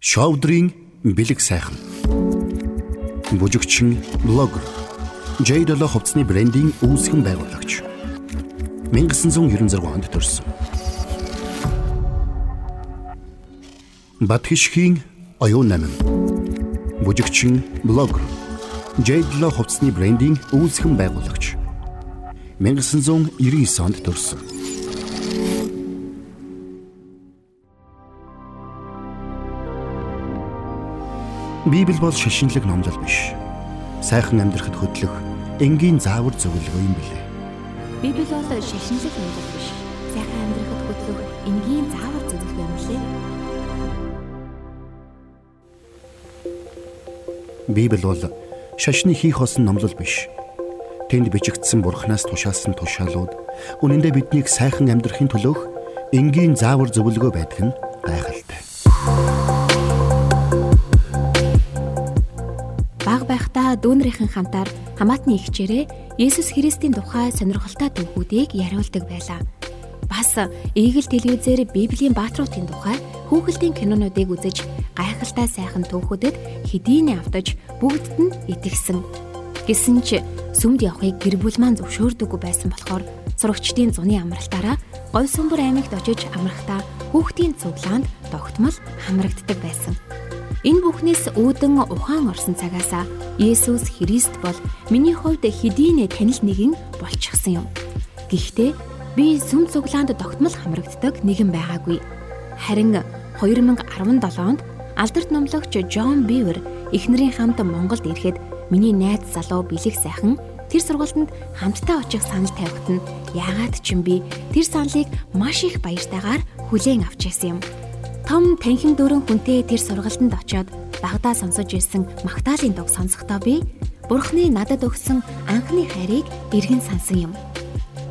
Шовдрийн бэлэг сайхан. Бүжигчин, блогер. J7 хувцсны брендинг үүсгэн байгуулагч. 1996 онд төрсөн. Батхишхийн оюун намын. Бүжигчин, блогер. J7 хувцсны брендинг үүсгэн байгуулагч. 1999 онд төрсөн. Библи бол шашинлаг номлол биш. Сайхан амьдрахад хөтлөх энгийн заавар зөвлөгөө юм билээ. Библи бол шашинлаг номлол биш. Сайхан амьдрахад хөтлөх энгийн заавар зөвлөгөө юм билээ. Библи бол шашны хийх болсон номлол биш. Тэнд бичигдсэн бурхнаас тушаалсан тушаалууд үнэндээ биднийг сайхан амьдрахын төлөөх энгийн заавар зөвлөгөө байдаг нь гайхалтай. байхдаа дүүнэрийн хамтаар хамаатны ихчээрээ Есүс Христийн тухай сонирхолтой түүхүүдийг яриулдаг байлаа. Бас Игэл телевизээр Библийн бааtruудын тухай хүүхэлдэйн кинонуудыг үзэж гайхалтай сайхан түүхүүдэд хэдийнэ автаж бүгдд нь итгэсэн. Гэсэн ч сүмд явахыг гэр бүл маань зөвшөөрдөггүй байсан болохоор сурагчдын зуны амралтаараа говь сүмбэр аймагт очиж амрахдаа хүүхдийн цуглаанд тогтмол хамрагддаг байсан. Энэ бүхнээс үүдэн ухаан орсон цагаасаа Есүс Христ бол миний хувьд хэдийнэ танил нэгэн болчихсон юм. Гэхдээ би сүм цуглаанд тогтмол хамрагддаг нэгэн байгаагүй. Харин 2017 онд алдарт номлогч Джон Бивер эхнэрийн хамт Монголд ирэхэд миний найз залуу бэлэг сайхан тэр сургалтанд хамтдаа очих санал тавихад нь яагаад ч юм би тэр саналыг маш их баяртайгаар хүлээн авч ирсэн юм том танхим дөрөн хүнтэй тэр сургалтанд очоод багадаа сонсож ирсэн магтаалын дуг сонсохдоо би Бурхны надад өгсөн анхны хайрыг эргэн сансан юм.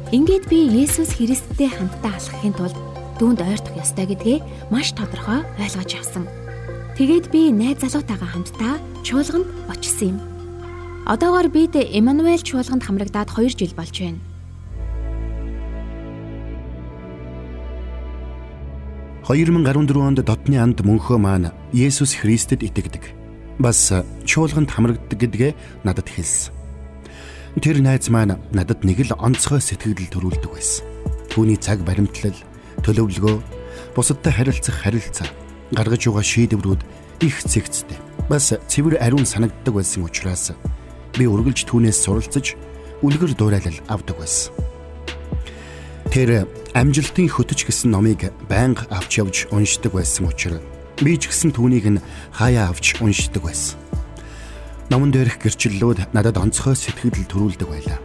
Ингээд би Есүс Христтэй хамтдаа алхахын тулд дүүнд ойртох ёстой гэдгээ маш тодорхой ойлгож авсан. Тэгээд би найз залуутайгаа хамтдаа чуулганд очсон юм. Одоогоор бид Эммануэль чуулганд хамрагдаад 2 жил болж байна. 2014 онд дотны анд мөнхөө маань Есүс Христэд итгэдэг. Бас чуулганд хамрагддаг гэдгээ надад хэлсэн. Тэр найз маань надад нэг л онцгой сэтгэл төрүүлдэг байсан. Түүний цаг баримтлал, төлөвлөгөө, бусадтай харилцах харилцаа, гаргаж байгаа шийдвэрүүд их цэгцтэй. Бас цэвэр ариун санагддаг байсан учраас би үргэлж түүнээс суралцаж үлгэр дуурайлал авдаг байсан. Тэр амжилтын хөтөч гэсэн номыг байнга авч явж уншдаг байсан учраас би ч гэсэн түүнийг нь хаяа авч уншдаг байсан. Номон дээрх гэрчлэлүүд надад онцгой сэтгэл төрүүлдэг байлаа.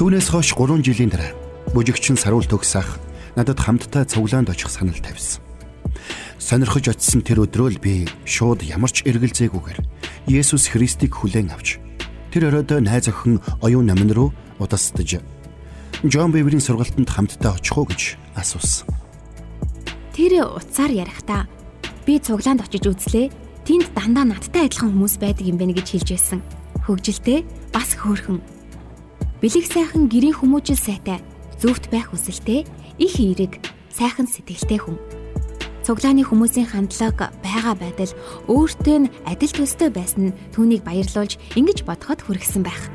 Түүнээс хойш 3 жилийн дараа бүжигчин саруул төгсөх надад хамтдаа цуглаанд очих санал тавьсан. Сонирхож очисон тэр өдрөө л би шууд ямар ч эргэлзээгүйгээр Есүс Христийг хүлээн авч тэр оройд найз охин оюун намын руу удасдаж Джон Биврийн сургалтанд хамтдаа очих уу гэж асуусан. Тэр утсаар ярихдаа би цуглаанд очиж үзлээ. Тэнд дандаа надтай адилхан хүмүүс байдаг юм байна гэж хэлж байсан. Хөгжилтэй бас хөөрхөн. Бэлэг сайхан гэрийн хүмүүжил сайтай, зөвхт байх хүсэлтэй, их эерэг, сайхан сэтгэлтэй хүн. Цуглааны хүмүүсийн хандлага, байгаа байдал өөртөө нь адил төстэй байсан нь түүнийг баярлуулж ингэж бодоход хүргэсэн байх.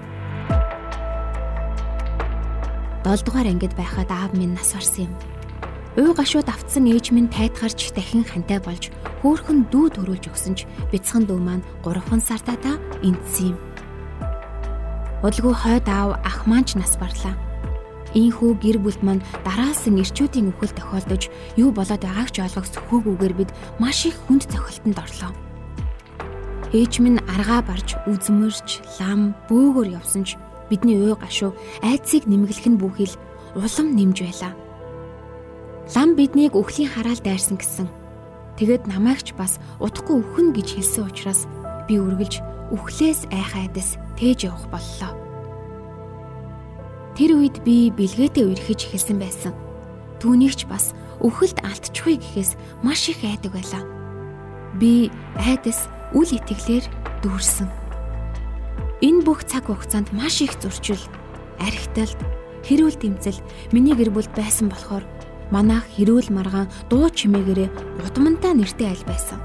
7 дугаар ангид байхад аав минь нас барсан юм. Уй гашууд автсан ээж минь тайтгарч дахин хантай болж хөөхөн дүү төрүүлж өгсөн ч бяцхан дүү маань 3 сартаа та эндсэн юм. Удалгүй хойд аав ах маань ч нас барлаа. Ийхүү гэр бүлд маань дараалсан ирчүүдийн өхөл тохиолдож юу болоод байгааг ч ойлгох сөхөөгүйгээр бид маш их хүнд цохилтонд орлоо. Ээж минь аргаа барж, үзмэрч, лам, бөөгөр явсан ч бидний уй гашуу айцыг нэмгэлэх нь бүхэл улам нэмж байлаа. Лам биднийг өхлийн хараал дайрсан гэсэн. Тэгэд намайгч бас удахгүй өхөн гэж хэлсэн учраас би үргэлж үхлээс айхайдас тээж явах боллоо. Тэр үед би бэлгээтэй үерхэж эхэлсэн байсан. Түүнийгч бас өхөлд алтчихгүй гэхээс маш их айдаг байлаа. Би айдас үл итгэлээр дүүрсэн. Энэ бүх цаг хугацаанд маш их зурчил, архиталт, хэрүүл тэмцэл миний гэр бүлд байсан болохоор манайх хэрүүл маргаан дуу чимээгээрээ удамнтаа нэртэй аль байсан.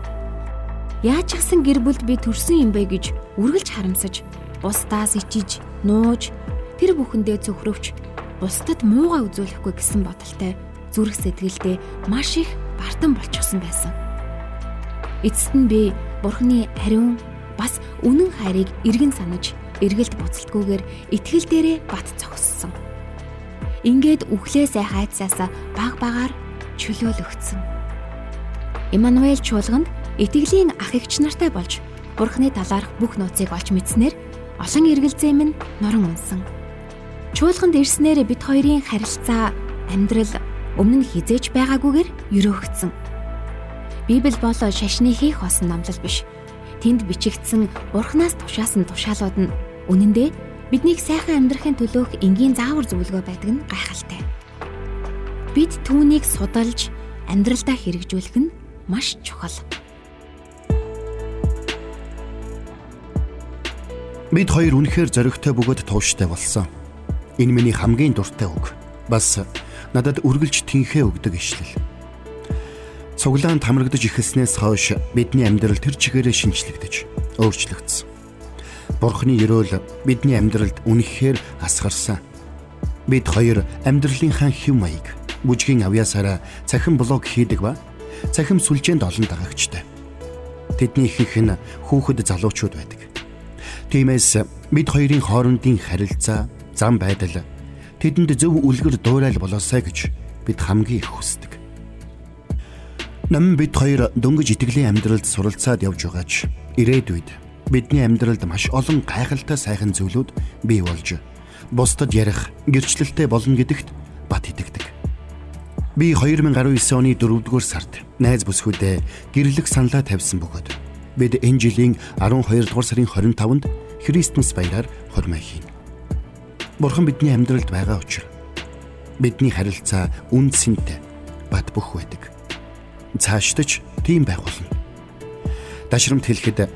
Яаж чагсан гэр бүлд би төрсөн юм бэ гэж үргэлж харамсаж, бусдаас ичиж, нууж, тэр бүхэндээ цөхрөвч, бусдад муугаа үзүүлэхгүй гэсэн бодолтой зүрх сэтгэлдээ маш их бартан болчихсон байсан. Эцэст нь би Бурхны ариун бас үнэн хайрыг эргэн санаж, эргэлт буцалтгүйгээр итгэл дээрээ бат зогссон. Ингээд үхлээсээ хайцаасаа баг багаар чөлөөлөгдсөн. Имануэль чуулганд итгэлийн ах эгч нартай болж Бурхны талаарх бүх нууцыг олж мэдснээр олон эргэлзээ минь норон унсан. Чуулганд ирснээр бид хоёрын харилцаа амьдрал өмнө нь хизээж байгаагүйгээр өрөөгдсөн. Библи бол шашны хийх хосон номлол биш. Тэнд бичигдсэн Бурханаас тушаасан тушаалууд нь үнэндээ биднийг сайхан амьдрахын төлөөх энгийн заавар зөвлөгөө байдаг нь гайхалтай. Бид түүнийг судалж амьдралдаа хэрэгжүүлэх нь маш чухал. Бид хоёр үнэхээр зоригтой бөгөөд тууштай болсон. Энэ миний хамгийн дуртай үг. Бас надад үргэлж тэнхээ өгдөг ишлэл. Цуглаан тамрагдж ихэлснээс хойш бидний амьдрал тэр чигээрээ шинчлэгдэж, өөрчлөгдсөн. Бурхны өрөөл бидний амьдралд үнэхээр асгарсан. Бид хоёр амьдралынхаа хэв маяг, бүжгийн авьяасаараа цахим блог хийдэг ба цахим сүлжээнд олон дагагчтай. Тэдний ихэнх нь хүүхэд залуучууд байдаг. Тиймээс бид хоёрын хоорондын харилцаа, зам байдал тэдэнд зөв үлгэр дуурайл болоосай гэж бид хамгийн их хүсдэг. Нам бид хоёр дөнгөж итгэлийн амьдралд суралцаад явж байгаач ирээдүйд бидний амьдралд маш олон гайхалтай сайхан зүйлүүд бий болж бусдад ярих, гэрчлэлтэй болно гэдэгт бат итгэдэг. Би 2019 оны 4-р сард найз бүсгүүдээ гэрлэх саналаа тавьсан бөгөөд бид энэ жилийн 12 дугаар сарын 25-нд Христмас баяраар хормой хийн. Бурхан бидний амьдралд байгаа учраас бидний харилцаа үнцэнтэй бат бөх байдаг. Цаашдаж тийм байх болно. Дашрамт хэлэхэд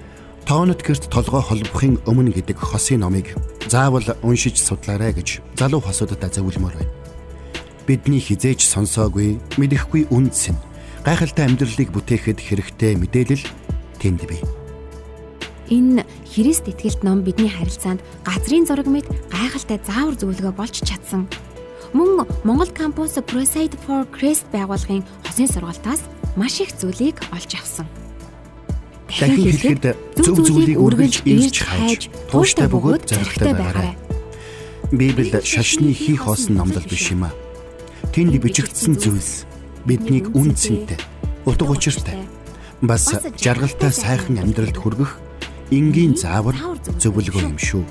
тоонот гэрт толгой холбохын өмнө гэдэг хосын номыг заавал уншиж судлаарай гэж залуу хосуудад зөвлөмөр байна. Бидний хизээж сонсоогүй, мэдэхгүй үнц нь гайхалтай амьдралыг бүтээхэд хэрэгтэй мэдээлэл тэнд бий. Энэ Христ итгэлт ном бидний харилцаанд газрын зураг мэт гайхалтай заавар зөвлөгөө болж чадсан. Мөн Монгол кампус Crusade for Christ байгууллагын хосын сургалтаас маш их зүйлийг олж авсан. Дахин хэлэхэд зөв зүйлийг үргэлж ирж хайж, тууштай бөгөөд зоригтой байгаарай. Библи шашны хийх хоосон номлол биш юм аа. Тэнд бичигдсэн зүйлс биднийг үн цэнтэй, утга учиртай, бас жаргалтай сайхан амьдралд хүргэх энгийн заавар зөвлөгөө юм шүү.